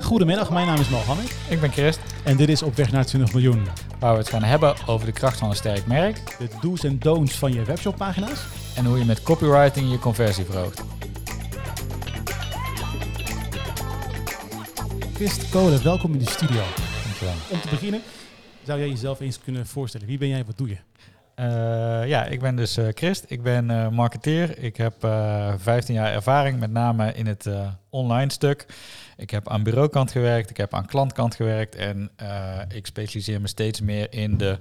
Goedemiddag, mijn naam is Mohammed Ik ben Christ, en dit is Op weg naar 20 miljoen. waar we het gaan hebben over de kracht van een sterk merk De do's en don'ts van je webshoppagina's. en hoe je met copywriting je conversie verhoogt. Christ Kolen, welkom in de studio. Dankjewel. Om te beginnen, zou jij jezelf eens kunnen voorstellen? Wie ben jij, wat doe je? Eh, ja, ik ben dus eh, Christ. Ik ben eh, marketeer. Ik heb eh 15 jaar ervaring, met name in het online stuk. Ik heb aan bureaukant gewerkt, ik heb aan klantkant gewerkt en eh, ik specialiseer me steeds meer in de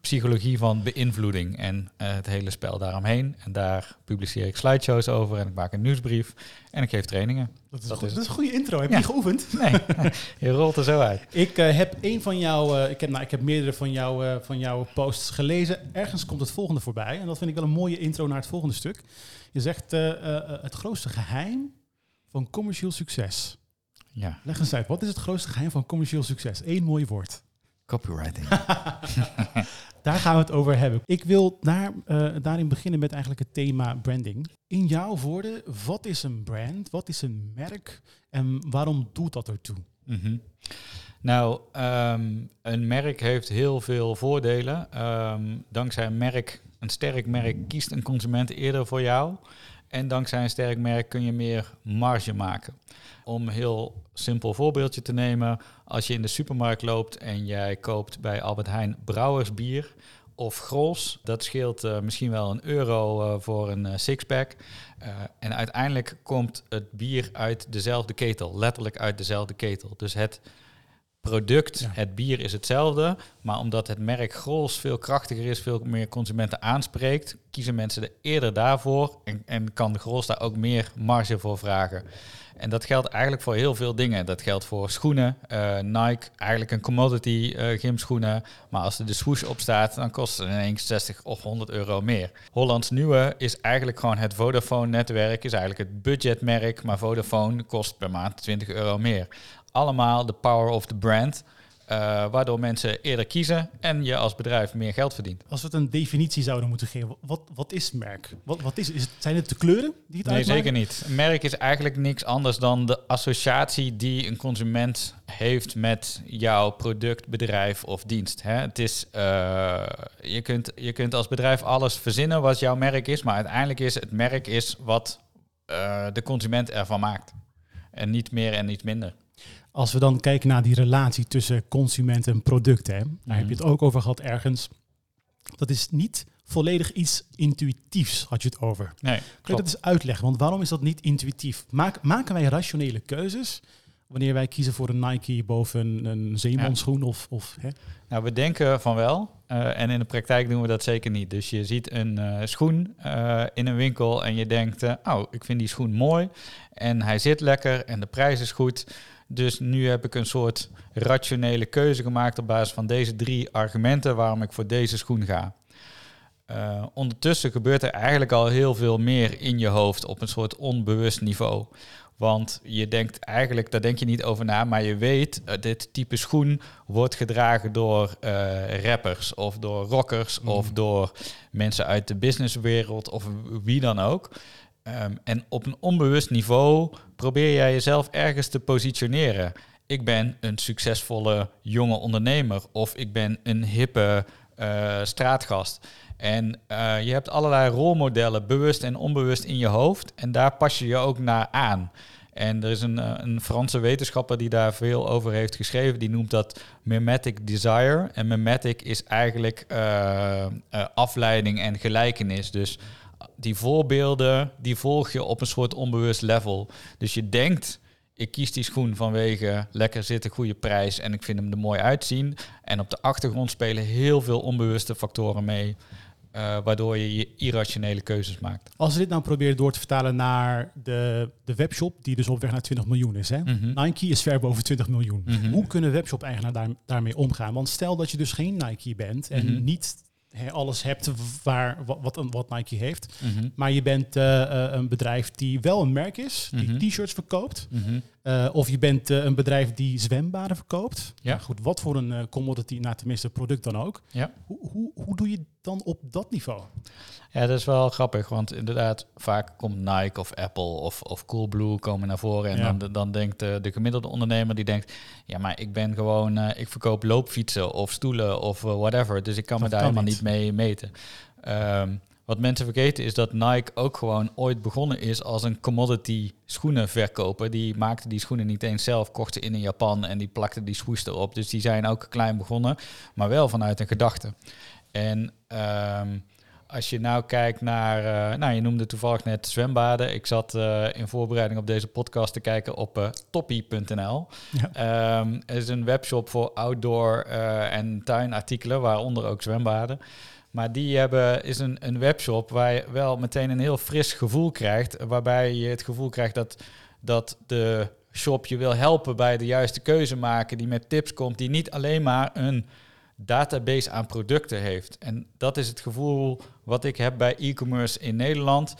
psychologie van beïnvloeding en eh, het hele spel daaromheen. En daar publiceer ik slideshows over en ik maak een nieuwsbrief en ik geef trainingen. Dat is, Dat goed- is dat is een goede intro. Heb je Ja. die geoefend? Nee, je rolt er zo uit. Ik eh, heb een van jouw, ik, heb, nou, ik heb meerdere van, jou, van jouw posts gelezen. Ergens komt het volgende voorbij. En dat vind ik wel een mooie intro naar het volgende stuk. Je zegt het grootste geheim van commercieel succes. Ja, Leg eens uit, wat is het grootste geheim van commercieel succes? Eén mooi woord. copywriting. Daar gaan we het over hebben. Ik wil daar, eh, daarin beginnen met eigenlijk het thema branding. In jouw woorden, wat is een brand? Wat is een merk? En waarom doet dat ertoe? Mhm. Nou, ehm, een merk heeft heel veel voordelen. Ehm, dankzij een merk, een sterk merk, kiest een consument eerder voor jou. En dankzij een sterk merk kun je meer marge maken. Om een heel simpel voorbeeldje te nemen. Als je in de supermarkt loopt en jij koopt bij Albert Heijn brouwersbier of Grols. Dat scheelt eh, misschien wel een euro eh, voor een eh, sixpack. En uiteindelijk komt het bier uit dezelfde ketel, letterlijk uit dezelfde ketel. Dus het product, Ja. het bier is hetzelfde, maar omdat het merk Grols veel krachtiger is, veel meer consumenten aanspreekt, kiezen mensen er eerder daarvoor en, en kan Grols daar ook meer marge voor vragen. En dat geldt eigenlijk voor heel veel dingen. Dat geldt voor schoenen. eh, Nike, eigenlijk een commodity eh, gymschoenen. Maar als er de swoosh op staat, dan kost het ineens 60 of 100 euro meer. Hollands Nieuwe is eigenlijk gewoon het Vodafone-netwerk. Is eigenlijk het budgetmerk. Maar Vodafone kost per maand 20 euro meer. Allemaal de power of the brand. eh, waardoor mensen eerder kiezen en je als bedrijf meer geld verdient. Als we het een definitie zouden moeten geven, wat, wat is merk? Wat, wat is, is het, zijn het de kleuren die het Nee, uitmaken? zeker niet. Merk is eigenlijk niks anders dan de associatie die een consument heeft met jouw product, bedrijf of dienst. Hè? Het is, eh, je, kunt, je kunt als bedrijf alles verzinnen wat jouw merk is, maar uiteindelijk is het merk is wat eh, de consument ervan maakt. En niet meer en niet minder. Als we dan kijken naar die relatie tussen consument en product, hè, daar heb je het ook over gehad ergens. Dat is niet volledig iets intuïtiefs, had je het over. Nee, Kun je dat eens uitleggen? Want waarom is dat niet intuïtief? Maak, maken wij rationele keuzes wanneer wij kiezen voor een Nike boven een, een zeemanschoen of, of hè? Nou, we denken van wel. eh, en in de praktijk doen we dat zeker niet. Dus je ziet een eh, schoen eh, in een winkel en je denkt, oh, ik vind die schoen mooi. En hij zit lekker en de prijs is goed. Dus nu heb ik een soort rationele keuze gemaakt op basis van deze drie argumenten waarom ik voor deze schoen ga. Eh, ondertussen gebeurt er eigenlijk al heel veel meer in je hoofd op een soort onbewust niveau. Want je denkt eigenlijk, daar denk je niet over na, maar je weet, eh, dit type schoen wordt gedragen door eh, rappers of door rockers Mhm. of door mensen uit de businesswereld of wie dan ook. Ehm, en op een onbewust niveau probeer jij jezelf ergens te positioneren. Ik ben een succesvolle jonge ondernemer of ik ben een hippe eh, straatgast. En eh, je hebt allerlei rolmodellen, bewust en onbewust in je hoofd. En daar pas je je ook naar aan. En er is een, eh, een Franse wetenschapper die daar veel over heeft geschreven. Die noemt dat mimetic desire. En mimetic is eigenlijk afleiding en gelijkenis. Dus die voorbeelden, die volg je op een soort onbewust level. Dus je denkt, ik kies die schoen vanwege lekker zitten, goede prijs en ik vind hem er mooi uitzien. En op de achtergrond spelen heel veel onbewuste factoren mee, eh, waardoor je je irrationele keuzes maakt. Als we dit nou proberen door te vertalen naar de, de webshop, die dus op weg naar 20 miljoen is. Hè? Mhm. Nike is ver boven 20 miljoen. Mhm. Hoe kunnen webshop-eigenaar daar, daarmee omgaan? Want stel dat je dus geen Nike bent en Mhm. niet alles hebt waar, wat, wat, wat Nike heeft. Mhm. Maar je bent eh, eh, een bedrijf die wel een merk is, die Mhm. t-shirts verkoopt. Mhm. Eh, of je bent eh, een bedrijf die zwembaden verkoopt. Ja. Nou goed, wat voor een eh, commodity, nou tenminste product dan ook. Ja. Hoe, hoe, hoe doe je dan op dat niveau? Ja, dat is wel grappig, want inderdaad, vaak komt Nike of Apple of, of Coolblue komen naar voren. En Ja. dan, dan denkt de, de gemiddelde ondernemer, die denkt, ja, maar ik ben gewoon, ik verkoop loopfietsen of stoelen of whatever. Dus ik kan me daar kan helemaal niet. mee meten. Ehm, wat mensen vergeten is dat Nike ook gewoon ooit begonnen is als een commodity schoenenverkoper. Die maakte die schoenen niet eens zelf, kocht ze in in Japan en die plakte die swoes erop. Dus die zijn ook klein begonnen, maar wel vanuit een gedachte. En ehm, als je nou kijkt naar, eh, nou je noemde toevallig net zwembaden. Ik zat eh, in voorbereiding op deze podcast te kijken op eh toppie.nl. Ja. Ehm, het is een webshop voor outdoor en tuinartikelen, waaronder ook zwembaden. Maar die hebben, is een, een webshop waar je wel meteen een heel fris gevoel krijgt. Waarbij je het gevoel krijgt dat, dat de shop je wil helpen bij de juiste keuze maken. Die met tips komt, die niet alleen maar een database aan producten heeft. En dat is het gevoel wat ik heb bij e-commerce in Nederland.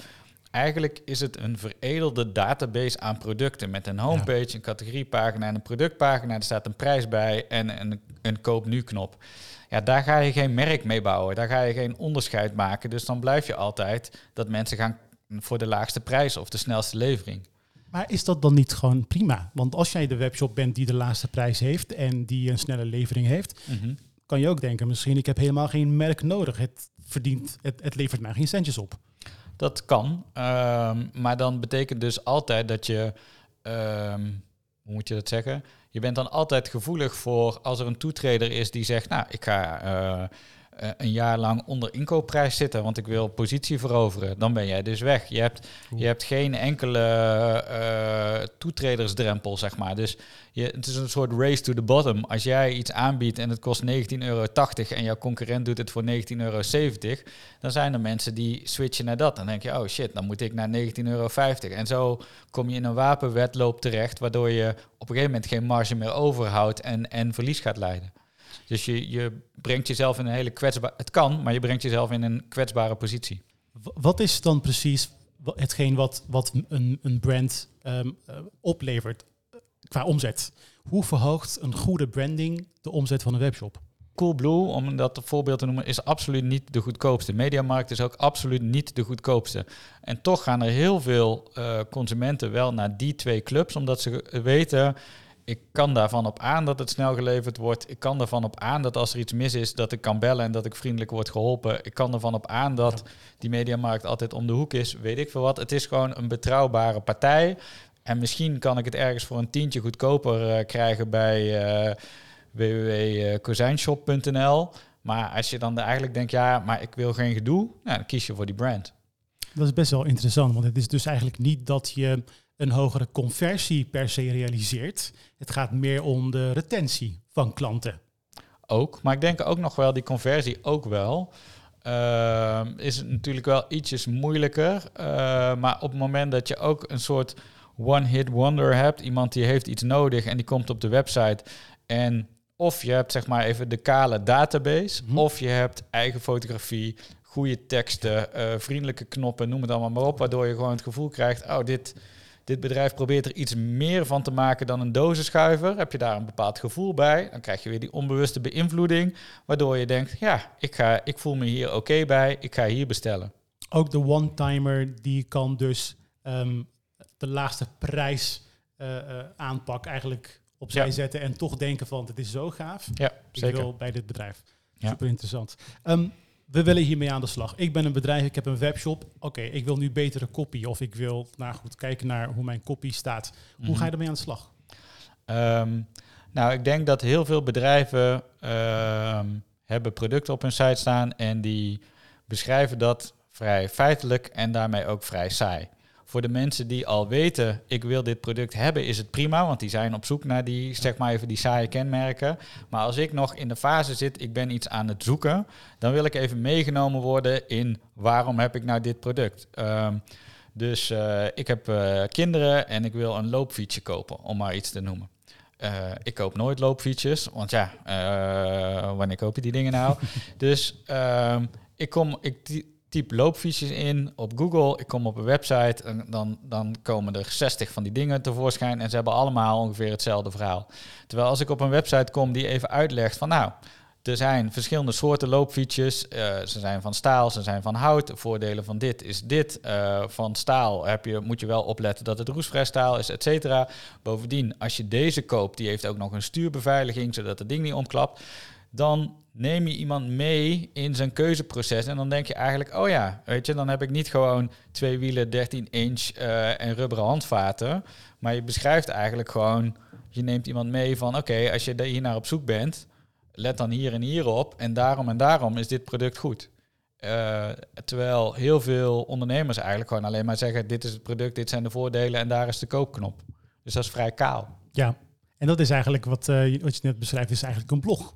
Eigenlijk is het een veredelde database aan producten met een homepage, een categoriepagina en een productpagina. Er staat een prijs bij en een, een koop nu knop. Ja, daar ga je geen merk mee bouwen. Daar ga je geen onderscheid maken. Dus dan blijf je altijd dat mensen gaan voor de laagste prijs of de snelste levering. Maar is dat dan niet gewoon prima? Want als jij de webshop bent die de laagste prijs heeft en die een snelle levering heeft, kan je ook denken, misschien ik heb helemaal geen merk nodig. Het verdient, het, het levert mij geen centjes op. Dat kan, ehm, maar dan betekent dus altijd dat je, ehm, hoe moet je dat zeggen? Je bent dan altijd gevoelig voor als er een toetreder is die zegt, nou, ik ga eh, een jaar lang onder inkoopprijs zitten, want ik wil positie veroveren. Dan ben jij dus weg. Je hebt, je hebt geen enkele eh, toetredersdrempel, zeg maar. Dus je, het is een soort race to the bottom. Als jij iets aanbiedt en het kost 19,80 euro en jouw concurrent doet het voor 19,70 euro, dan zijn er mensen die switchen naar dat. Dan denk je, oh shit, dan moet ik naar 19,50 euro. En zo kom je in een wapenwedloop terecht, waardoor je op een gegeven moment geen marge meer overhoudt en, en verlies gaat leiden. Dus je, je brengt jezelf in een hele kwetsbare... Het kan, maar je brengt jezelf in een kwetsbare positie. Wat is dan precies hetgeen wat, wat een, een brand ehm, eh, oplevert eh, qua omzet? Hoe verhoogt een goede branding de omzet van een webshop? Coolblue, om dat voorbeeld te noemen, is absoluut niet de goedkoopste. Mediamarkt is ook absoluut niet de goedkoopste. En toch gaan er heel veel eh, consumenten wel naar die twee clubs, omdat ze weten, ik kan daarvan op aan dat het snel geleverd wordt. Ik kan ervan op aan dat als er iets mis is, dat ik kan bellen en dat ik vriendelijk word geholpen. Ik kan ervan op aan dat die mediamarkt altijd om de hoek is, weet ik veel wat. Het is gewoon een betrouwbare partij. En misschien kan ik het ergens voor een tientje goedkoper eh, krijgen bij eh www.kozijnshop.nl. Maar als je dan eigenlijk denkt, ja, maar ik wil geen gedoe, nou, dan kies je voor die brand. Dat is best wel interessant, want het is dus eigenlijk niet dat je een hogere conversie per se realiseert. Het gaat meer om de retentie van klanten. Ook, maar ik denk ook nog wel die conversie ook wel. Ehm, is het natuurlijk wel ietsjes moeilijker. Eh, maar op het moment dat je ook een soort one-hit wonder hebt, iemand die heeft iets nodig en die komt op de website en of je hebt zeg maar even de kale database, Mhm. of je hebt eigen fotografie, goede teksten, eh, vriendelijke knoppen, noem het allemaal maar op, waardoor je gewoon het gevoel krijgt, oh dit, dit bedrijf probeert er iets meer van te maken dan een dozenschuiver. Heb je daar een bepaald gevoel bij, dan krijg je weer die onbewuste beïnvloeding, waardoor je denkt, ja, ik, ga, ik voel me hier oké bij, ik ga hier bestellen. Ook de one-timer die kan dus ehm, de laagste prijs eh, eh, aanpak eigenlijk opzij Ja. zetten en toch denken van het is zo gaaf. Ja, Ik zeker. wil bij dit bedrijf. Ja. Super interessant. Ehm, we willen hiermee aan de slag. Ik ben een bedrijf, ik heb een webshop. Oké, ik wil nu betere copy. Of ik wil, nou goed, kijken naar hoe mijn copy staat. Hoe ga je ermee aan de slag? Ehm, nou, ik denk dat heel veel bedrijven ehm, hebben producten op hun site staan en die beschrijven dat vrij feitelijk en daarmee ook vrij saai. Voor de mensen die al weten, ik wil dit product hebben, is het prima, want die zijn op zoek naar die, zeg maar even die saaie kenmerken. Maar als ik nog in de fase zit, ik ben iets aan het zoeken, dan wil ik even meegenomen worden in waarom heb ik nou dit product. Ehm, dus eh, ik heb eh, kinderen en ik wil een loopfietsje kopen, om maar iets te noemen. Eh, ik koop nooit loopfietsjes, want ja, wanneer koop je die dingen nou? dus ehm, ik, kom, ik typ loopfiches in op Google. Ik kom op een website en dan, dan komen er 60 van die dingen tevoorschijn. En ze hebben allemaal ongeveer hetzelfde verhaal. Terwijl als ik op een website kom die even uitlegt van nou, er zijn verschillende soorten loopfietsjes. Eh, ze zijn van staal, ze zijn van hout. De voordelen van dit is dit. Uh, van staal heb je, moet je wel opletten dat het roestvrij staal is, et cetera. Bovendien, als je deze koopt, die heeft ook nog een stuurbeveiliging, zodat het ding niet omklapt. Dan neem je iemand mee in zijn keuzeproces. En dan denk je eigenlijk, oh ja, weet je, dan heb ik niet gewoon twee wielen, 13 inch uh, en rubberen handvaten. Maar je beschrijft eigenlijk gewoon, je neemt iemand mee van, oké, als je hier naar op zoek bent let dan hier en hier op en daarom en daarom is dit product goed. Uh, terwijl heel veel ondernemers eigenlijk gewoon alleen maar zeggen: dit is het product, dit zijn de voordelen en daar is de koopknop. Dus dat is vrij kaal. Ja, en dat is eigenlijk wat, uh, wat je net beschrijft, is eigenlijk een blog.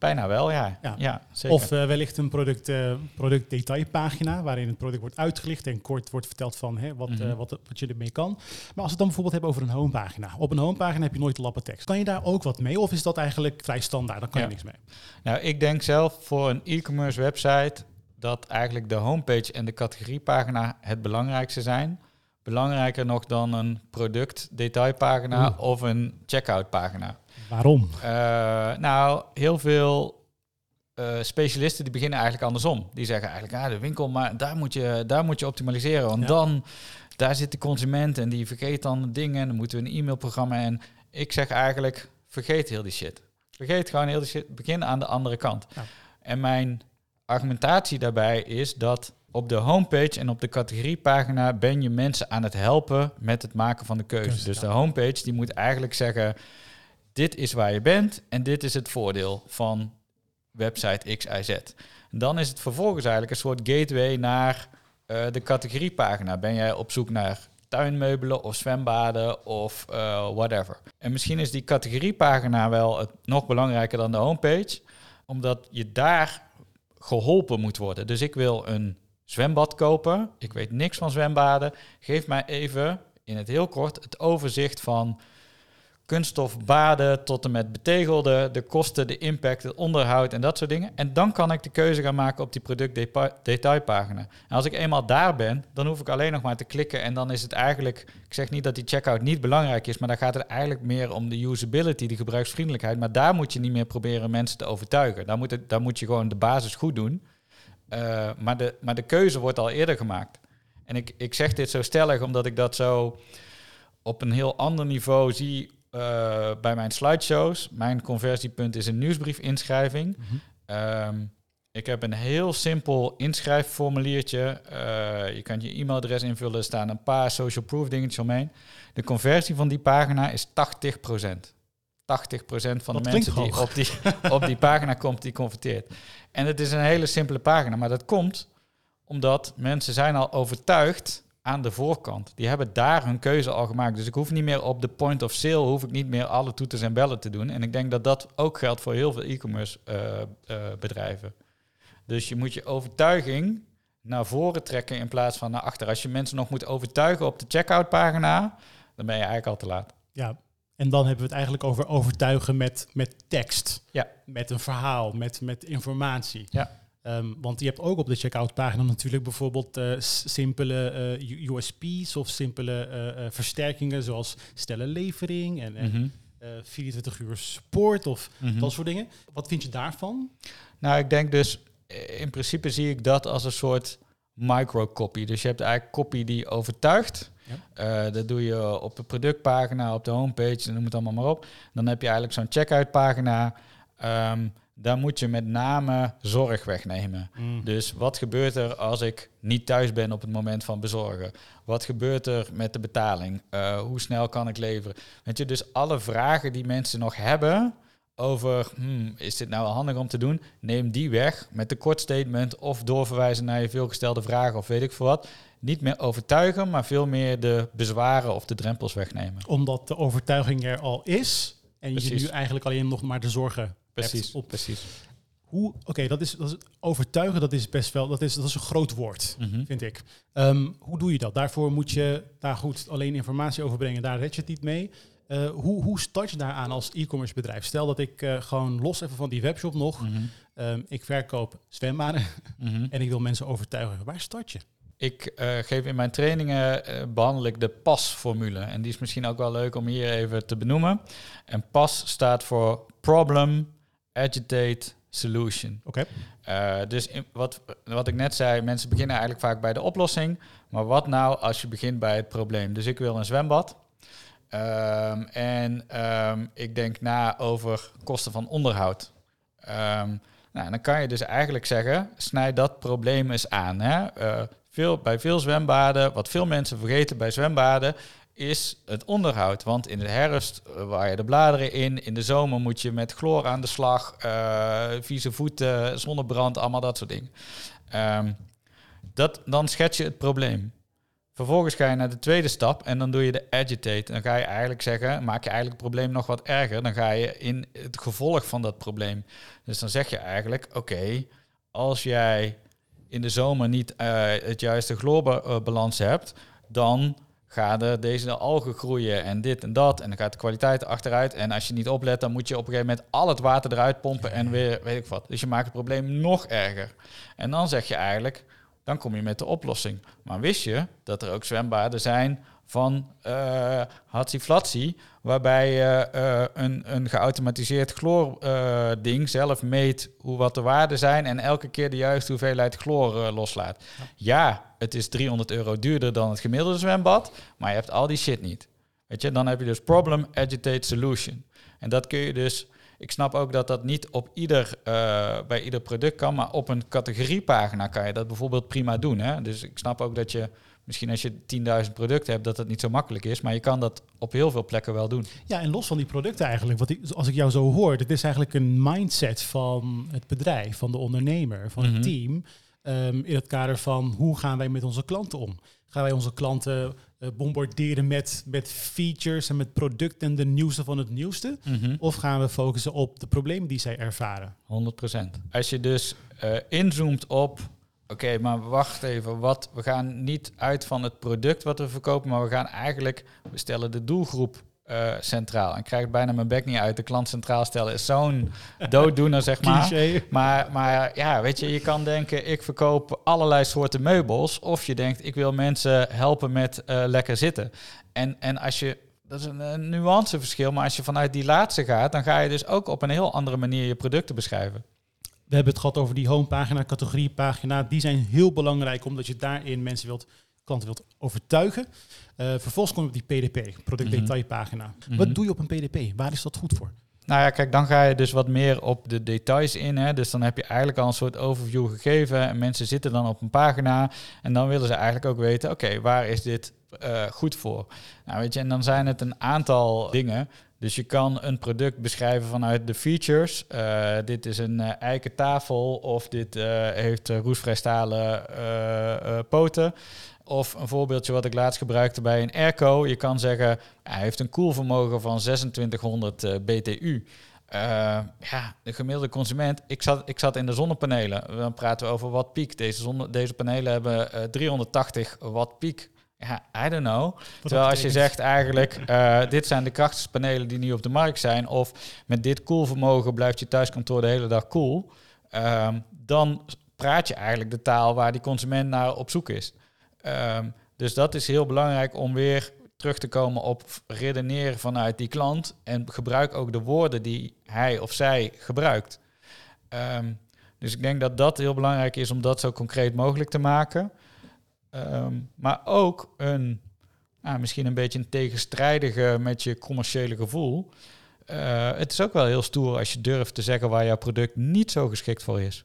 Bijna wel, ja. ja. zeker. Of uh, wellicht een product, uh, productdetailpagina waarin het product wordt uitgelicht en kort wordt verteld van hè, wat, mm -hmm. uh, wat, wat je ermee kan. Maar als we het dan bijvoorbeeld hebben over een homepagina. Op een homepagina heb je nooit lappen tekst. Kan je daar ook wat mee of is dat eigenlijk vrij standaard? Dan kan je niks mee. Nou, ik denk zelf voor een e-commerce website dat eigenlijk de homepage en de categoriepagina het belangrijkste zijn. Belangrijker nog dan een productdetailpagina Oeh. of een checkout pagina. Waarom? Uh, nou, heel veel uh, specialisten die beginnen eigenlijk andersom. Die zeggen eigenlijk, ah, de winkel, maar daar moet je, daar moet je optimaliseren. Want ja. dan, daar zit de consument en die vergeet dan dingen. Dan moeten we een e-mailprogramma. En ik zeg eigenlijk, vergeet heel die shit. Vergeet gewoon heel die shit. Begin aan de andere kant. Ja. En mijn argumentatie daarbij is dat op de homepage en op de categoriepagina ben je mensen aan het helpen met het maken van de keuze. Dus, dus de homepage die moet eigenlijk zeggen dit is waar je bent en dit is het voordeel van website XIZ. Dan is het vervolgens eigenlijk een soort gateway naar uh, de categoriepagina. Ben jij op zoek naar tuinmeubelen of zwembaden of uh, whatever. En misschien is die categoriepagina wel het nog belangrijker dan de homepage, omdat je daar geholpen moet worden. Dus ik wil een zwembad kopen. Ik weet niks van zwembaden. Geef mij even in het heel kort het overzicht van kunststof baden tot en met betegelde, de kosten, de impact, het onderhoud en dat soort dingen. En dan kan ik de keuze gaan maken op die productdetailpagina. En als ik eenmaal daar ben, dan hoef ik alleen nog maar te klikken en dan is het eigenlijk, ik zeg niet dat die checkout niet belangrijk is, maar dan gaat het eigenlijk meer om de usability, de gebruiksvriendelijkheid. Maar daar moet je niet meer proberen mensen te overtuigen. Daar moet, het, daar moet je gewoon de basis goed doen. Uh, maar, de, maar de keuze wordt al eerder gemaakt. En ik, ik zeg dit zo stellig omdat ik dat zo op een heel ander niveau zie uh, bij mijn slideshows. Mijn conversiepunt is een nieuwsbrief-inschrijving. Mm -hmm. um, ik heb een heel simpel inschrijfformuliertje. Uh, je kan je e-mailadres invullen, er staan een paar social proof dingetjes omheen. De conversie van die pagina is 80%. 80% van Dat de mensen die hoog. op, die op die pagina komt, die converteert. En het is een hele simpele pagina, maar dat komt omdat mensen zijn al overtuigd aan de voorkant. Die hebben daar hun keuze al gemaakt. Dus ik hoef niet meer op de point of sale, hoef ik niet meer alle toeters en bellen te doen. En ik denk dat dat ook geldt voor heel veel e-commerce uh, uh, bedrijven. Dus je moet je overtuiging naar voren trekken in plaats van naar achter. Als je mensen nog moet overtuigen op de checkout pagina, dan ben je eigenlijk al te laat. Ja, en dan hebben we het eigenlijk over overtuigen met, met tekst. Ja. Met een verhaal, met, met informatie. Ja. Um, want je hebt ook op de checkout pagina natuurlijk bijvoorbeeld uh, simpele uh, USP's of simpele uh, versterkingen zoals stelle levering en, en mm -hmm. 24 uur support of mm -hmm. dat soort dingen. Wat vind je daarvan? Nou, ik denk dus in principe zie ik dat als een soort microcopy. Dus je hebt eigenlijk copy die overtuigt. Ja. Uh, dat doe je op de productpagina, op de homepage, noem het allemaal maar op. Dan heb je eigenlijk zo'n checkout pagina. Um, daar moet je met name zorg wegnemen. Mm. Dus wat gebeurt er als ik niet thuis ben op het moment van bezorgen? Wat gebeurt er met de betaling? Uh, hoe snel kan ik leveren? Weet je, dus alle vragen die mensen nog hebben over, hmm, is dit nou wel handig om te doen? Neem die weg met de kort statement of doorverwijzen naar je veelgestelde vragen of weet ik veel wat. Niet meer overtuigen, maar veel meer de bezwaren of de drempels wegnemen. Omdat de overtuiging er al is en Precies. je nu eigenlijk alleen nog maar de zorgen Precies, op. precies. Hoe, oké, okay, dat, is, dat is overtuigen, dat is best wel, dat is, dat is een groot woord, mm -hmm. vind ik. Um, hoe doe je dat? Daarvoor moet je daar goed alleen informatie over brengen, daar red je het niet mee. Eh, hoe, hoe start je daaraan als e-commerce bedrijf? Stel dat ik eh, gewoon los even van die webshop nog, Mhm. ehm, ik verkoop zwembaden Mhm. en ik wil mensen overtuigen. Waar start je? Ik eh, geef in mijn trainingen eh, behandel ik de PAS-formule. En die is misschien ook wel leuk om hier even te benoemen. En PAS staat voor Problem, Agitate, Solution. Oké. Eh, dus in, wat, wat ik net zei, mensen beginnen eigenlijk vaak bij de oplossing. Maar wat nou als je begint bij het probleem? Dus ik wil een zwembad. Ehm, en ehm, ik denk na over kosten van onderhoud. Ehm, nou, dan kan je dus eigenlijk zeggen, snijd dat probleem eens aan. Hè? Eh, veel, bij veel zwembaden, wat veel mensen vergeten bij zwembaden, is het onderhoud. Want in de herfst eh, waar je de bladeren in, in de zomer moet je met chloor aan de slag, eh, vieze voeten, zonnebrand, allemaal dat soort dingen. Ehm, dat, dan schets je het probleem. Vervolgens ga je naar de tweede stap en dan doe je de agitate. Dan ga je eigenlijk zeggen, maak je eigenlijk het probleem nog wat erger. Dan ga je in het gevolg van dat probleem. Dus dan zeg je eigenlijk, oké, als jij in de zomer niet eh, het juiste chloorbalans hebt, dan gaan er deze algen groeien en dit en dat. En dan gaat de kwaliteit achteruit. En als je niet oplet, dan moet je op een gegeven moment al het water eruit pompen en weer weet ik wat. Dus je maakt het probleem nog erger. En dan zeg je eigenlijk, dan kom je met de oplossing. Maar wist je dat er ook zwembaden zijn van uh, Hatsiflatsi, waarbij je uh, een, een geautomatiseerd chloor-ding uh, zelf meet hoe wat de waarden zijn en elke keer de juiste hoeveelheid chloor loslaat. Ja. ja, het is 300 euro duurder dan het gemiddelde zwembad, maar je hebt al die shit niet. Weet je, dan heb je dus problem, agitate, solution. En dat kun je dus ik snap ook dat dat niet op ieder, uh, bij ieder product kan, maar op een categoriepagina kan je dat bijvoorbeeld prima doen. Hè? Dus ik snap ook dat je misschien als je 10.000 producten hebt, dat het niet zo makkelijk is, maar je kan dat op heel veel plekken wel doen. Ja, en los van die producten eigenlijk, wat ik, als ik jou zo hoor, dit is eigenlijk een mindset van het bedrijf, van de ondernemer, van het Mhm. team, um, in het kader van hoe gaan wij met onze klanten om? Gaan wij onze klanten uh, bombarderen met, met features en met producten en de nieuwste van het nieuwste? Mhm. Of gaan we focussen op de problemen die zij ervaren? 100%. Als je dus uh, inzoomt op, oké, maar wacht even, wat, we gaan niet uit van het product wat we verkopen, maar we gaan eigenlijk, we stellen de doelgroep uh, centraal. En ik krijg bijna mijn bek niet uit. De klant centraal stellen is zo'n dooddoener, zeg maar. Maar. Maar ja, weet je, je kan denken, ik verkoop allerlei soorten meubels. Of je denkt, ik wil mensen helpen met uh, lekker zitten. En, en als je, dat is een, een nuanceverschil, maar als je vanuit die laatste gaat, dan ga je dus ook op een heel andere manier je producten beschrijven. We hebben het gehad over die homepagina, categoriepagina. Die zijn heel belangrijk, omdat je daarin mensen wilt, klanten wilt overtuigen. Uh, vervolgens kom je op die PDP, productdetailpagina. Mm -hmm. Wat doe je op een PDP? Waar is dat goed voor? Nou ja, kijk, dan ga je dus wat meer op de details in. Hè? Dus dan heb je eigenlijk al een soort overview gegeven. En mensen zitten dan op een pagina. En dan willen ze eigenlijk ook weten, oké, waar is dit uh, goed voor? Nou, weet je, en dan zijn het een aantal dingen. Dus je kan een product beschrijven vanuit de features. Uh, dit is een uh, eiken tafel of dit uh, heeft roestvrij stalen poten. Of een voorbeeldje wat ik laatst gebruikte bij een airco. Je kan zeggen, hij heeft een koelvermogen van 2600 uh, BTU. Ja, de gemiddelde consument. Ik zat, ik zat in de zonnepanelen. Dan praten we over watt piek. Deze, deze panelen hebben uh, 380 watt piek. Ja, I don't know. Wat Terwijl als je zegt eigenlijk, uh, dit zijn de krachtigste panelen die nu op de markt zijn, of met dit koelvermogen blijft je thuiskantoor de hele dag koel, cool, um, dan praat je eigenlijk de taal waar die consument naar op zoek is. Um, dus dat is heel belangrijk om weer terug te komen op redeneren vanuit die klant en gebruik ook de woorden die hij of zij gebruikt. Um, dus ik denk dat dat heel belangrijk is om dat zo concreet mogelijk te maken. Um, maar ook een, nou, misschien een beetje een tegenstrijdige met je commerciële gevoel. Uh, het is ook wel heel stoer als je durft te zeggen waar jouw product niet zo geschikt voor is.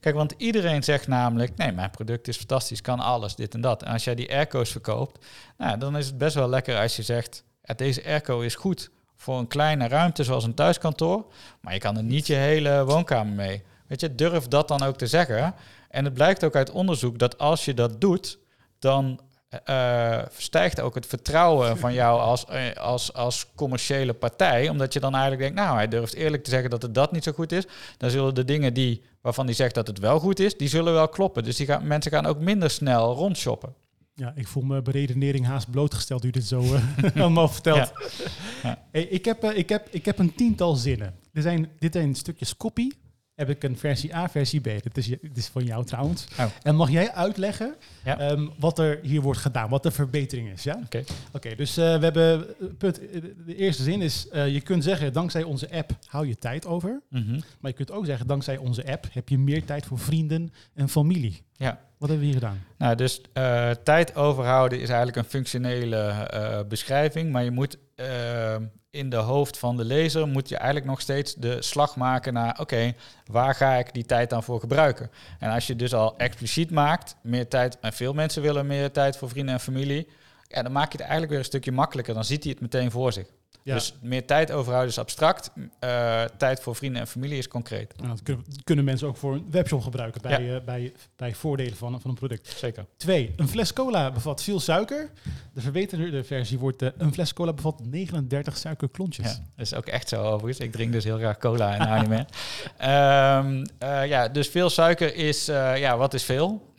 Kijk, want iedereen zegt namelijk, nee, mijn product is fantastisch, kan alles, dit en dat. En als jij die airco's verkoopt, nou, dan is het best wel lekker als je zegt, deze airco is goed voor een kleine ruimte zoals een thuiskantoor, maar je kan er niet je hele woonkamer mee. Weet je, durf dat dan ook te zeggen. En het blijkt ook uit onderzoek dat als je dat doet, dan uh, stijgt ook het vertrouwen van jou als, uh, als, als commerciële partij. Omdat je dan eigenlijk denkt, nou, hij durft eerlijk te zeggen dat het dat niet zo goed is. Dan zullen de dingen die, waarvan hij zegt dat het wel goed is, die zullen wel kloppen. Dus die gaan, mensen gaan ook minder snel rondshoppen. Ja, ik voel me beredenering haast blootgesteld u dit zo uh, allemaal vertelt. Ja. Ja. Hey, ik, heb, uh, ik, heb, ik heb een tiental zinnen. Er zijn, dit zijn stukjes copy. Heb ik een versie A, versie B. Dit is, dit is van jou trouwens. Oh. En mag jij uitleggen Ja. um, wat er hier wordt gedaan, wat de verbetering is? Ja? Oké, Oké. okay, dus uh, we hebben, punt, de eerste zin is, je kunt zeggen, dankzij onze app hou je tijd over. Mhm. Maar je kunt ook zeggen, dankzij onze app heb je meer tijd voor vrienden en familie. Ja. Wat hebben we hier gedaan? Nou, dus uh, tijd overhouden is eigenlijk een functionele uh, beschrijving, maar je moet uh, in de hoofd van de lezer moet je eigenlijk nog steeds de slag maken naar, oké, waar ga ik die tijd dan voor gebruiken? En als je dus al expliciet maakt, meer tijd, en veel mensen willen meer tijd voor vrienden en familie, ja, dan maak je het eigenlijk weer een stukje makkelijker. Dan ziet hij het meteen voor zich. Ja. Dus meer tijd overhouden is abstract. Uh, tijd voor vrienden en familie is concreet. En dat kunnen, kunnen, mensen ook voor een webshop gebruiken bij, Ja. uh, bij, bij voordelen van, van een product. Zeker. Twee, een fles cola bevat veel suiker. De verbeterde versie wordt uh, een fles cola bevat 39 suikerklontjes. Ja, dat is ook echt zo overigens. Ik drink dus heel graag cola en nou niet meer. Um, ja, dus veel suiker is, ja, wat is veel?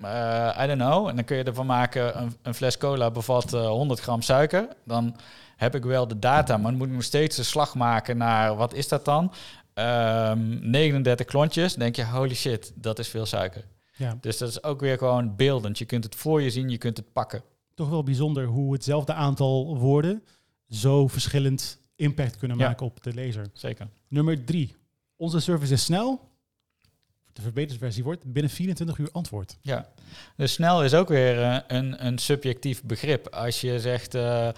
I don't know. En dan kun je ervan maken, een, een fles cola bevat 100 gram suiker. Dan heb ik wel de data, maar dan moet ik nog steeds de slag maken naar wat is dat dan? Um, 39 klontjes. Dan denk je, holy shit, dat is veel suiker. Ja. Dus dat is ook weer gewoon beeldend. Je kunt het voor je zien, je kunt het pakken. Toch wel bijzonder hoe hetzelfde aantal woorden zo verschillend impact kunnen Ja. maken op de lezer. Zeker. Nummer drie. Onze service is snel. De verbeterde versie wordt binnen 24 uur antwoord. Ja, dus snel is ook weer uh, een, een subjectief begrip. Als je zegt uh,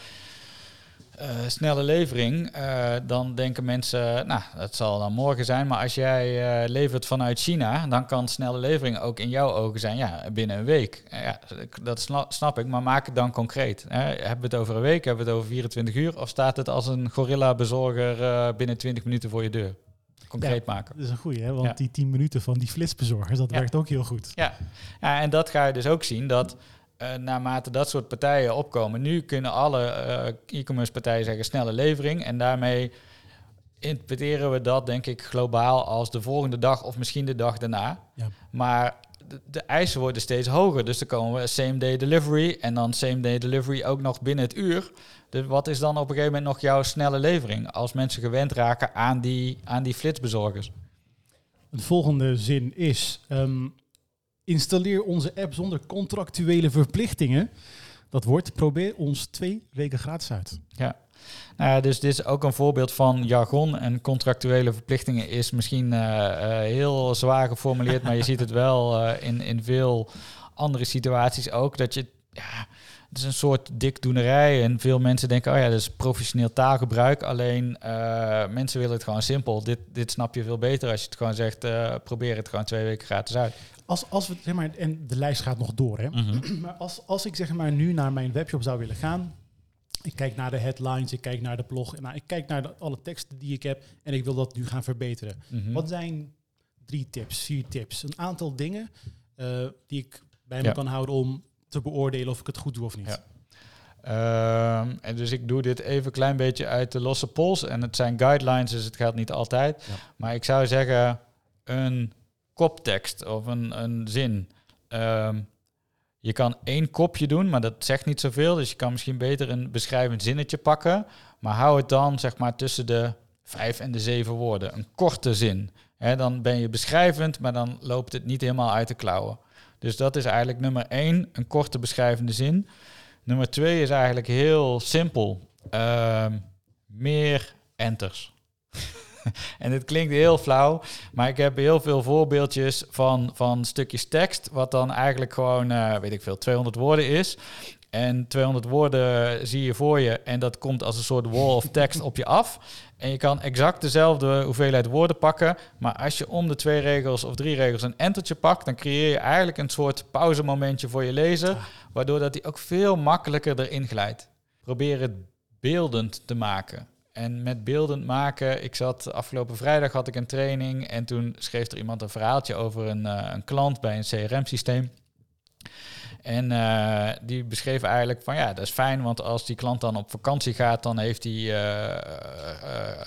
uh, snelle levering, uh, dan denken mensen, nou, dat zal dan morgen zijn. Maar als jij uh, levert vanuit China, dan kan snelle levering ook in jouw ogen zijn, ja, binnen een week. Ja, dat snap, snap ik, maar maak het dan concreet. Hè? Hebben we het over een week, hebben we het over 24 uur? Of staat het als een gorilla-bezorger binnen 20 minuten voor je deur? concreet ja, maken. Dat is een goeie, hè? want Ja. die 10 minuten van die flitsbezorgers, dat Ja. werkt ook heel goed. Ja. ja, en dat ga je dus ook zien dat uh, naarmate dat soort partijen opkomen, nu kunnen alle uh, e-commerce partijen zeggen snelle levering en daarmee interpreteren we dat denk ik globaal als de volgende dag of misschien de dag daarna. Ja. Maar de, de, eisen worden steeds hoger, dus dan komen we same day delivery en dan same day delivery ook nog binnen het uur. Dus wat is dan op een gegeven moment nog jouw snelle levering als mensen gewend raken aan die, aan die flitsbezorgers? De volgende zin is: um, installeer onze app zonder contractuele verplichtingen. Dat wordt, probeer ons twee weken gratis uit. Ja. Ja, dus dit is ook een voorbeeld van jargon en contractuele verplichtingen is misschien uh, uh, heel zwaar geformuleerd, maar je ziet het wel uh, in, in veel andere situaties ook dat je ja, het is een soort dikdoenerij en veel mensen denken, oh ja, dat is professioneel taalgebruik. Alleen uh, mensen willen het gewoon simpel. Dit, dit snap je veel beter als je het gewoon zegt, uh, probeer het gewoon twee weken gratis uit. Als, als we, zeg maar, en de lijst gaat nog door, hè. Mm -hmm. Maar als, als ik zeg maar nu naar mijn webshop zou willen gaan, ik kijk naar de headlines, ik kijk naar de blog, nou, ik kijk naar de, alle teksten die ik heb en ik wil dat nu gaan verbeteren. Mm -hmm. Wat zijn drie tips, vier tips? Een aantal dingen uh, die ik bij me ja. kan houden om te beoordelen of ik het goed doe of niet. Ja. Um, en dus ik doe dit even een klein beetje uit de losse pols. En het zijn guidelines, dus het gaat niet altijd. Ja. Maar ik zou zeggen, een koptekst of een, een zin. Um, je kan één kopje doen, maar dat zegt niet zoveel. Dus je kan misschien beter een beschrijvend zinnetje pakken. Maar hou het dan zeg maar tussen de vijf en de zeven woorden. Een korte zin. He, dan ben je beschrijvend, maar dan loopt het niet helemaal uit de klauwen. Dus dat is eigenlijk nummer één, een korte beschrijvende zin. Nummer twee is eigenlijk heel simpel. Uh, meer enters. en dit klinkt heel flauw, maar ik heb heel veel voorbeeldjes van, van stukjes tekst, wat dan eigenlijk gewoon, uh, weet ik veel, 200 woorden is. En 200 woorden zie je voor je en dat komt als een soort wall of text op je af. En je kan exact dezelfde hoeveelheid woorden pakken, maar als je om de twee regels of drie regels een entertje pakt, dan creëer je eigenlijk een soort pauzemomentje voor je lezer, waardoor dat hij ook veel makkelijker erin glijdt. Probeer het beeldend te maken. En met beeldend maken, ik zat afgelopen vrijdag had ik een training en toen schreef er iemand een verhaaltje over een, uh, een klant bij een CRM-systeem. En uh, die beschreef eigenlijk van ja, dat is fijn, want als die klant dan op vakantie gaat, dan heeft hij uh,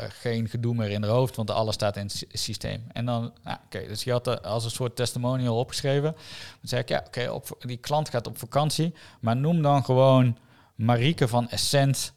geen gedoe meer in haar hoofd, want alles staat in het sy- systeem. En dan, nou, oké, dus je had als een soort testimonial opgeschreven. Dan zei ik, ja, oké, die klant gaat op vakantie, maar noem dan gewoon Marieke van Essent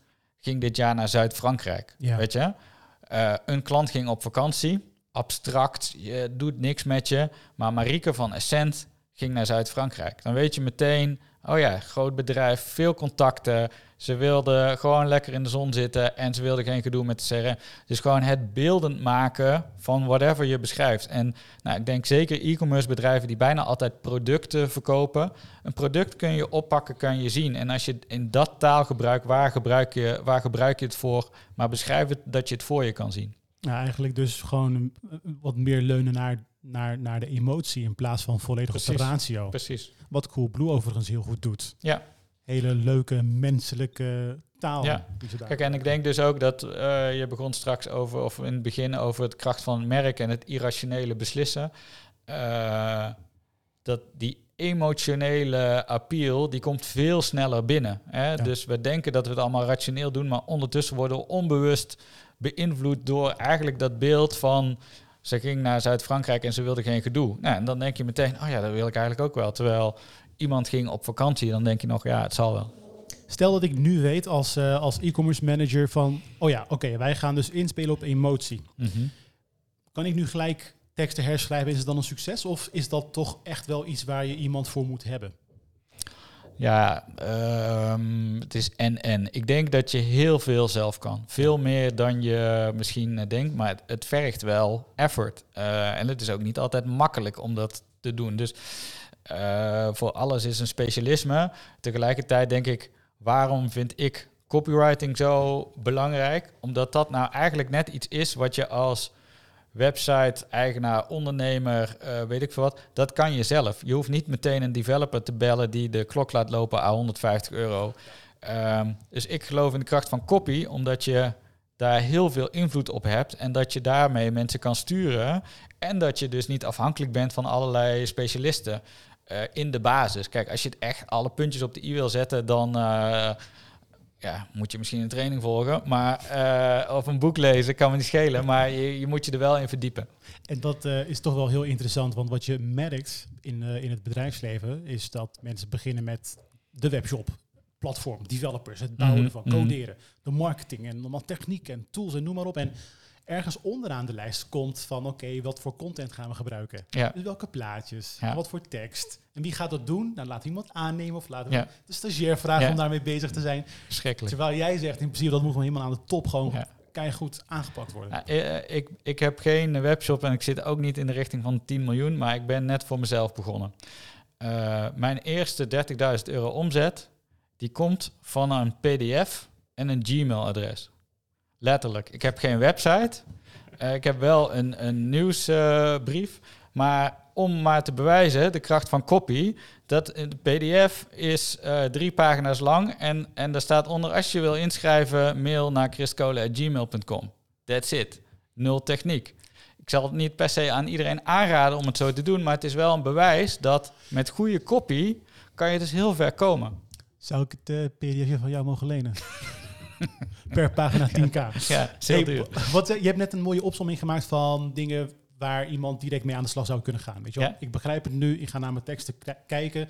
ging dit jaar naar Zuid-Frankrijk. Ja. Weet je? Eh, een klant ging op vakantie, abstract, je doet niks met je, maar Marieke van Essent ging naar Zuid-Frankrijk. Dan weet je meteen, oh ja, groot bedrijf, veel contacten. Ze wilde gewoon lekker in de zon zitten en ze wilde geen gedoe met de CRM. Dus gewoon het beeldend maken van whatever je beschrijft. En nou, ik denk zeker e-commerce bedrijven die bijna altijd producten verkopen. Een product kun je oppakken, kan je zien. En als je in dat taalgebruik, waar gebruik je, waar gebruik je het voor? Maar beschrijf het dat je het voor je kan zien. Nou, eigenlijk dus gewoon wat meer leunen naar, naar, naar de emotie in plaats van volledig op de Precies. ratio. Precies. Wat Coolblue overigens heel goed doet. Ja. Hele leuke menselijke taal. Ja. Kijk, en ik denk dus ook dat eh, je begon straks over, of in het begin over het kracht van het merk en het irrationele beslissen. Eh, dat die emotionele appeal, die komt veel sneller binnen. Hè? Dus we denken dat we het allemaal rationeel doen, maar ondertussen worden we onbewust beïnvloed door eigenlijk dat beeld van... Ze ging naar Zuid-Frankrijk en ze wilde geen gedoe. Nou, en dan denk je meteen, oh ja, dat wil ik eigenlijk ook wel. Terwijl iemand ging op vakantie, dan denk je nog, ja, het zal wel. Stel dat ik nu weet als, eh, als e-commerce manager van... Oh ja, oké, wij gaan dus inspelen op emotie. Kan ik nu gelijk teksten herschrijven? Is het dan een succes? Of is dat toch echt wel iets waar je iemand voor moet hebben? Ja, ehm, het is en-en. Ik denk dat je heel veel zelf kan. Veel meer dan je misschien eh, denkt, maar het, het vergt wel effort. Eh, en het is ook niet altijd makkelijk om dat te doen. Dus eh, voor alles is een specialisme. Tegelijkertijd denk ik, waarom vind ik copywriting zo belangrijk? Omdat dat nou eigenlijk net iets is wat je als website, eigenaar, ondernemer, eh, weet ik veel wat, dat kan je zelf. Je hoeft niet meteen een developer te bellen die de klok laat lopen aan 150 euro. Ehm, dus ik geloof in de kracht van copy, omdat je daar heel veel invloed op hebt en dat je daarmee mensen kan sturen en dat je dus niet afhankelijk bent van allerlei specialisten eh, in de basis. Kijk, als je het echt alle puntjes op de i wil zetten, dan eh, ja, moet je misschien een training volgen, maar eh, of een boek lezen kan me niet schelen, maar je, je moet je er wel in verdiepen. En dat eh, is toch wel heel interessant, want wat je merkt in, eh, in het bedrijfsleven is dat mensen beginnen met de webshop, platform, developers, het bouwen Mhm, van mhm. coderen, de marketing en allemaal techniek en tools en noem maar op. En ergens onderaan de lijst komt van oké, wat voor content gaan we gebruiken? Ja. Dus welke plaatjes? Ja. Wat voor tekst? En wie gaat dat doen? Dan laat iemand aannemen of laten we Ja. de stagiair vragen om daarmee bezig te zijn. Verschrikkelijk. Terwijl jij zegt in principe dat moet gewoon helemaal aan de top gewoon goed aangepakt worden. Ja, eh, ik, ik heb geen webshop en ik zit ook niet in de richting van 10 miljoen, maar ik ben net voor mezelf begonnen. Eh, mijn eerste 30.000 euro omzet, die komt van een pdf en een Gmail-adres. Letterlijk. Ik heb geen website. Eh, ik heb wel een, een nieuwsbrief. maar om maar te bewijzen, de kracht van copy, dat de pdf is eh, drie pagina's lang en, en daar staat onder, als je wil inschrijven, mail naar christcole.gmail.com. That's it. Nul techniek. Ik zal het niet per se aan iedereen aanraden om het zo te doen, maar het is wel een bewijs dat met goede copy kan je dus heel ver komen. Zou ik het eh, pdfje van jou mogen lenen? per pagina 10k. Ja, heel Hey, wat, je hebt net een mooie opsomming gemaakt van dingen waar iemand direct mee aan de slag zou kunnen gaan. Weet je wel? Ja. Ik begrijp het nu, ik ga naar mijn teksten kijken.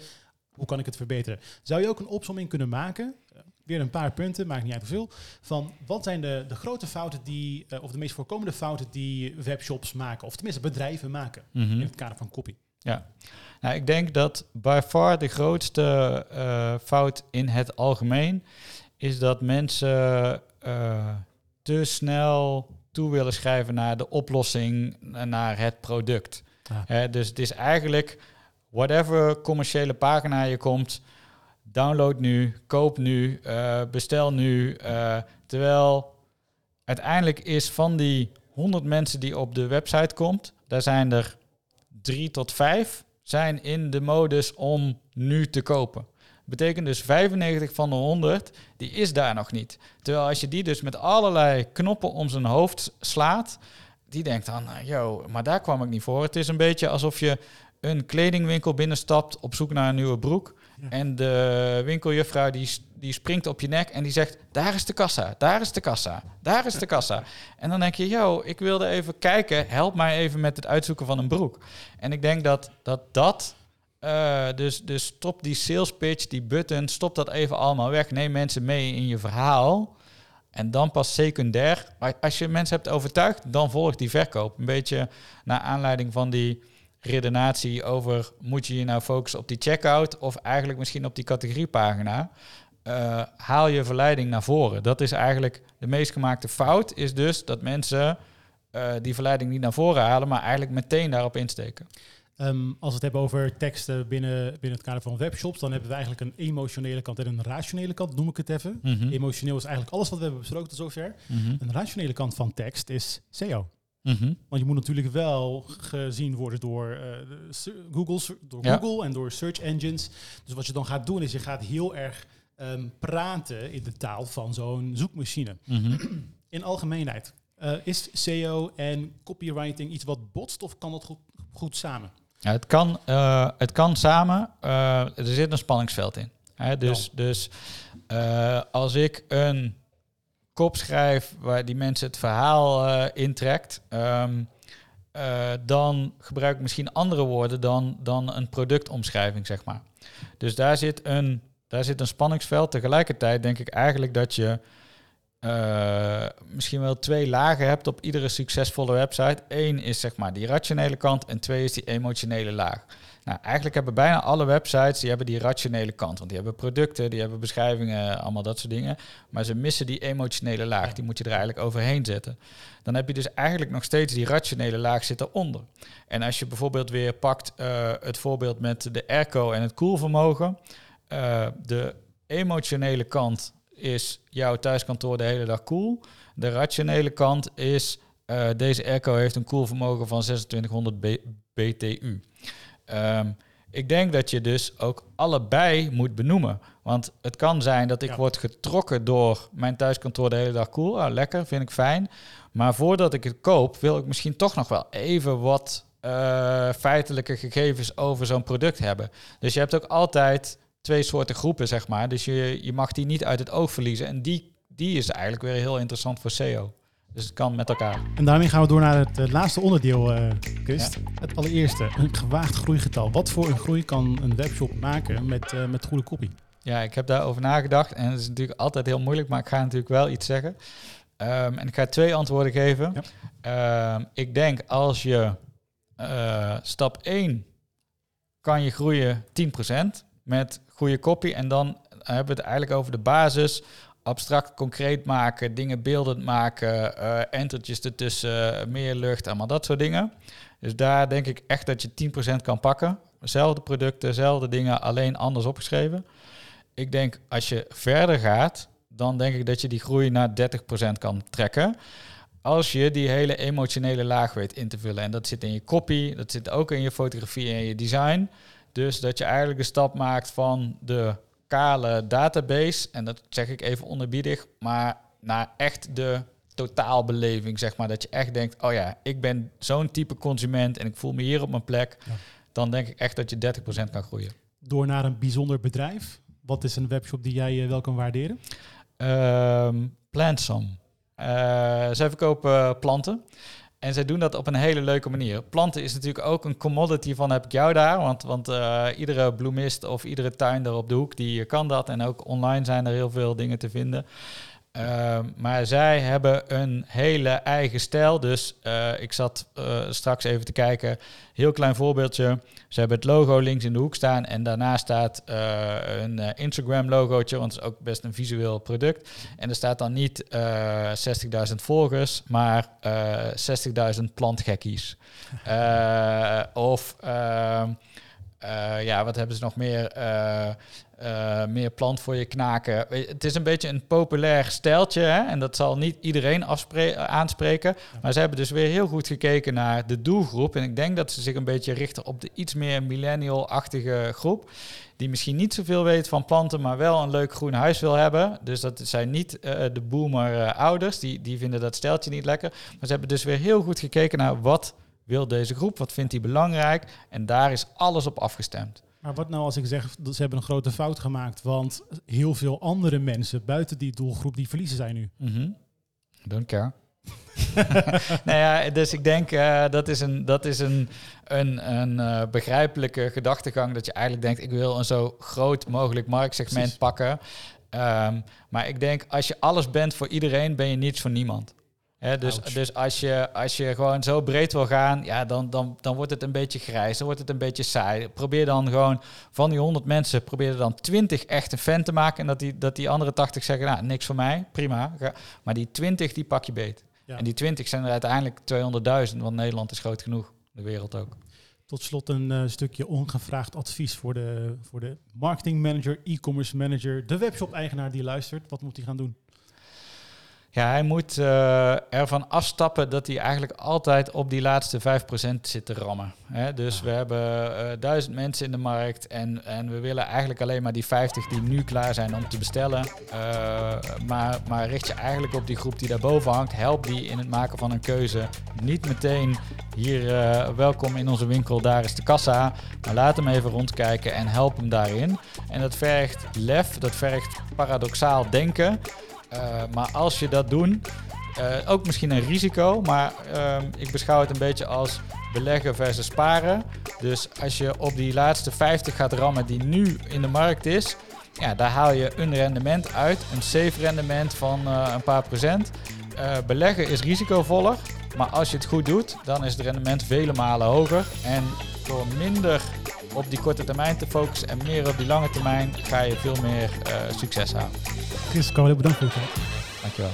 Hoe kan ik het verbeteren? Zou je ook een opsomming kunnen maken? Weer een paar punten, maakt niet uit hoeveel. Van wat zijn de, de grote fouten die, eh, of de meest voorkomende fouten die webshops maken, of tenminste bedrijven maken Mhm. in het kader van copy? Ja, nou, ik denk dat by far de grootste eh, fout in het algemeen is dat mensen eh, te snel toe willen schrijven naar de oplossing, eh, naar het product. Dus het is eigenlijk whatever commerciële pagina je komt, download nu, koop nu, eh, bestel nu. terwijl uiteindelijk is van die 100 mensen die op de website komt, daar zijn er drie tot vijf zijn in de modus om nu te kopen. Betekent dus 95 van de 100, die is daar nog niet. Terwijl als je die dus met allerlei knoppen om zijn hoofd slaat, die denkt dan, nou, yo, maar daar kwam ik niet voor. Het is een beetje alsof je een kledingwinkel binnenstapt op zoek naar een nieuwe broek. Ja. En de winkeljuffrouw die, die springt op je nek en die zegt, daar is de kassa, daar is de kassa, daar is de kassa. En dan denk je, yo, ik wilde even kijken, help mij even met het uitzoeken van een broek. En ik denk dat dat, dat uh, dus, dus stop die sales pitch, die button, stop dat even allemaal weg. Neem mensen mee in je verhaal. En dan pas secundair, als je mensen hebt overtuigd, dan volgt die verkoop. Een beetje naar aanleiding van die redenatie over moet je je nou focussen op die checkout of eigenlijk misschien op die categoriepagina. Uh, haal je verleiding naar voren. Dat is eigenlijk de meest gemaakte fout, is dus dat mensen uh, die verleiding niet naar voren halen, maar eigenlijk meteen daarop insteken. Um, als we het hebben over teksten binnen, binnen het kader van webshops, dan hebben we eigenlijk een emotionele kant en een rationele kant, noem ik het even. Mm -hmm. Emotioneel is eigenlijk alles wat we hebben besproken tot zover. Mm -hmm. Een rationele kant van tekst is SEO. Mm -hmm. Want je moet natuurlijk wel gezien worden door, uh, Google's, door ja. Google en door search engines. Dus wat je dan gaat doen is je gaat heel erg um, praten in de taal van zo'n zoekmachine. In algemeenheid, uh, is SEO en copywriting iets wat botst of kan dat goed, goed samen? Ja, het, kan, uh, het kan samen. Uh, er zit een spanningsveld in. Hè? Dus, ja. dus uh, als ik een kop schrijf waar die mensen het verhaal intrekt, um, dan gebruik ik misschien andere woorden dan, dan een productomschrijving, zeg maar. Dus daar zit, een, daar zit een spanningsveld. Tegelijkertijd denk ik eigenlijk dat je uh, misschien wel twee lagen hebt op iedere succesvolle website. Eén is zeg maar die rationele kant en twee is die emotionele laag. Nou, eigenlijk hebben bijna alle websites die hebben die rationele kant. Want die hebben producten, die hebben beschrijvingen, allemaal dat soort dingen. Maar ze missen die emotionele laag. Die moet je er eigenlijk overheen zetten. Dan heb je dus eigenlijk nog steeds die rationele laag zit eronder. En als je bijvoorbeeld weer pakt uh, het voorbeeld met de airco en het koelvermogen. Uh, de emotionele kant is jouw thuiskantoor de hele dag cool. De rationele kant is uh, deze airco heeft een koelvermogen van 2600 B BTU. Um, ik denk dat je dus ook allebei moet benoemen. Want het kan zijn dat ik ja. word getrokken door mijn thuiskantoor de hele dag cool. Ah, lekker, vind ik fijn. Maar voordat ik het koop, wil ik misschien toch nog wel even wat uh, feitelijke gegevens over zo'n product hebben. Dus je hebt ook altijd twee soorten groepen, zeg maar. Dus je, je mag die niet uit het oog verliezen. En die, die is eigenlijk weer heel interessant voor SEO. Dus het kan met elkaar. En daarmee gaan we door naar het uh, laatste onderdeel, uh, Kust. Ja. Het allereerste, een gewaagd groeigetal. Wat voor een groei kan een webshop maken met, uh, met goede kopie? Ja, ik heb daarover nagedacht. En het is natuurlijk altijd heel moeilijk, maar ik ga natuurlijk wel iets zeggen. Um, en ik ga twee antwoorden geven. Ja. Um, ik denk als je stap 1 kan je groeien 10% met goede kopie. En dan hebben we het eigenlijk over de basis. Abstract concreet maken, dingen beeldend maken, uh, entertjes ertussen, meer lucht, allemaal dat soort dingen. Dus daar denk ik echt dat je 10% kan pakken. Zelfde producten, dezelfde dingen, alleen anders opgeschreven. Ik denk als je verder gaat, dan denk ik dat je die groei naar 30% kan trekken. Als je die hele emotionele laag weet in te vullen. En dat zit in je copy, dat zit ook in je fotografie en je design. Dus dat je eigenlijk een stap maakt van de kale database, en dat zeg ik even onderbiedig, maar naar echt de totaalbeleving, zeg maar. Dat je echt denkt, oh ja, ik ben zo'n type consument en ik voel me hier op mijn plek. Ja. Dan denk ik echt dat je 30% kan groeien. Door naar een bijzonder bedrijf. Wat is een webshop die jij uh, wel kan waarderen? Um, Plantsome. Uh, zij verkopen planten. En zij doen dat op een hele leuke manier. Planten is natuurlijk ook een commodity van heb ik jou daar. Want, want uh, iedere bloemist of iedere tuinder op de hoek die kan dat. En ook online zijn er heel veel dingen te vinden. Uh, maar zij hebben een hele eigen stijl. Dus uh, ik zat uh, straks even te kijken. Heel klein voorbeeldje. Ze hebben het logo links in de hoek staan. En daarna staat een Instagram logootje. Want het is ook best een visueel product. En er staat dan niet 60.000 volgers. Maar 60.000 plantgekkies. of... ja, wat hebben ze nog meer? Uh, meer plant voor je knaken. Het is een beetje een populair stijltje hè? en dat zal niet iedereen aanspreken. Maar ze hebben dus weer heel goed gekeken naar de doelgroep. En ik denk dat ze zich een beetje richten op de iets meer millennial-achtige groep. Die misschien niet zoveel weet van planten, maar wel een leuk groen huis wil hebben. Dus dat zijn niet de boomer uh, ouders, die, die vinden dat stijltje niet lekker. Maar ze hebben dus weer heel goed gekeken naar wat wil deze groep, wat vindt hij belangrijk. En daar is alles op afgestemd. Maar wat nou als ik zeg dat ze hebben een grote fout gemaakt, want heel veel andere mensen buiten die doelgroep die verliezen zijn nu. Mhm. Don't care. nou ja, dus ik denk uh, dat is een, dat is een, een, een uh, begrijpelijke gedachtegang. Dat je eigenlijk denkt, ik wil een zo groot mogelijk marktsegment Precies. pakken. Um, maar ik denk, als je alles bent voor iedereen, ben je niets voor niemand. Dus dus als, je, als je gewoon zo breed wil gaan, ja, dan, dan, dan wordt het een beetje grijs, dan wordt het een beetje saai. Probeer dan gewoon van die 100 mensen, probeer er dan 20 echt een fan te maken. En dat die, dat die andere 80 zeggen, nou, niks voor mij, prima. Maar die 20, die pak je beet. En die 20 zijn er uiteindelijk 200.000, want Nederland is groot genoeg, de wereld ook. Tot slot een uh, stukje ongevraagd advies voor de, voor de marketing manager, e-commerce manager, de webshop-eigenaar die luistert. Wat moet hij gaan doen? Ja, hij moet uh, ervan afstappen dat hij eigenlijk altijd op die laatste 5% zit te rammen. Hè? Dus we hebben uh, duizend mensen in de markt en, en we willen eigenlijk alleen maar die 50 die nu klaar zijn om te bestellen. Uh, maar, maar richt je eigenlijk op die groep die daarboven hangt. Help die in het maken van een keuze. Niet meteen hier welkom in onze winkel, daar is de kassa. Maar laat hem even rondkijken en help hem daarin. En dat vergt lef, dat vergt paradoxaal denken. Uh, maar als je dat doet, uh, ook misschien een risico, maar uh, ik beschouw het een beetje als beleggen versus sparen. Dus als je op die laatste 50 gaat rammen die nu in de markt is, ja, daar haal je een rendement uit, een safe rendement van uh, een paar procent. beleggen is risicovoller, maar als je het goed doet, dan is het rendement vele malen hoger. En door minder op die korte termijn te focussen en meer op die lange termijn, ga je veel meer succes halen. Chris, Carlo, bedankt voor het tijd. Dankjewel.